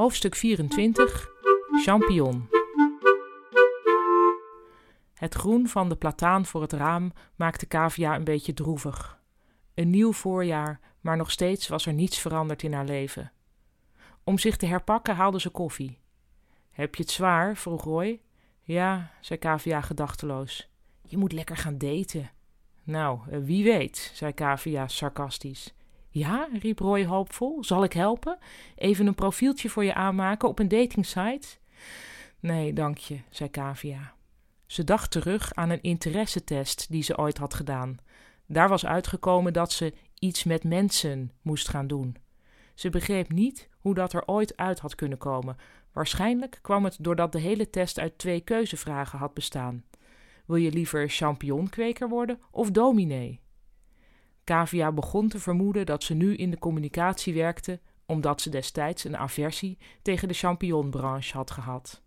Hoofdstuk 24 Champignon Het groen van de plataan voor het raam maakte Kavia een beetje droevig. Een nieuw voorjaar, maar nog steeds was er niets veranderd in haar leven. Om zich te herpakken haalde ze koffie. Heb je het zwaar? vroeg Roy. Ja, zei Kavia gedachteloos. Je moet lekker gaan daten. Nou, eh, wie weet, zei Kavia sarcastisch. Ja, riep Roy hoopvol. Zal ik helpen? Even een profieltje voor je aanmaken op een datingsite? Nee, dank je, zei Kavia. Ze dacht terug aan een interessetest die ze ooit had gedaan. Daar was uitgekomen dat ze iets met mensen moest gaan doen. Ze begreep niet hoe dat er ooit uit had kunnen komen. Waarschijnlijk kwam het doordat de hele test uit twee keuzevragen had bestaan. Wil je liever champignonkweker worden of dominee? Kavia begon te vermoeden dat ze nu in de communicatie werkte omdat ze destijds een aversie tegen de champignonbranche had gehad.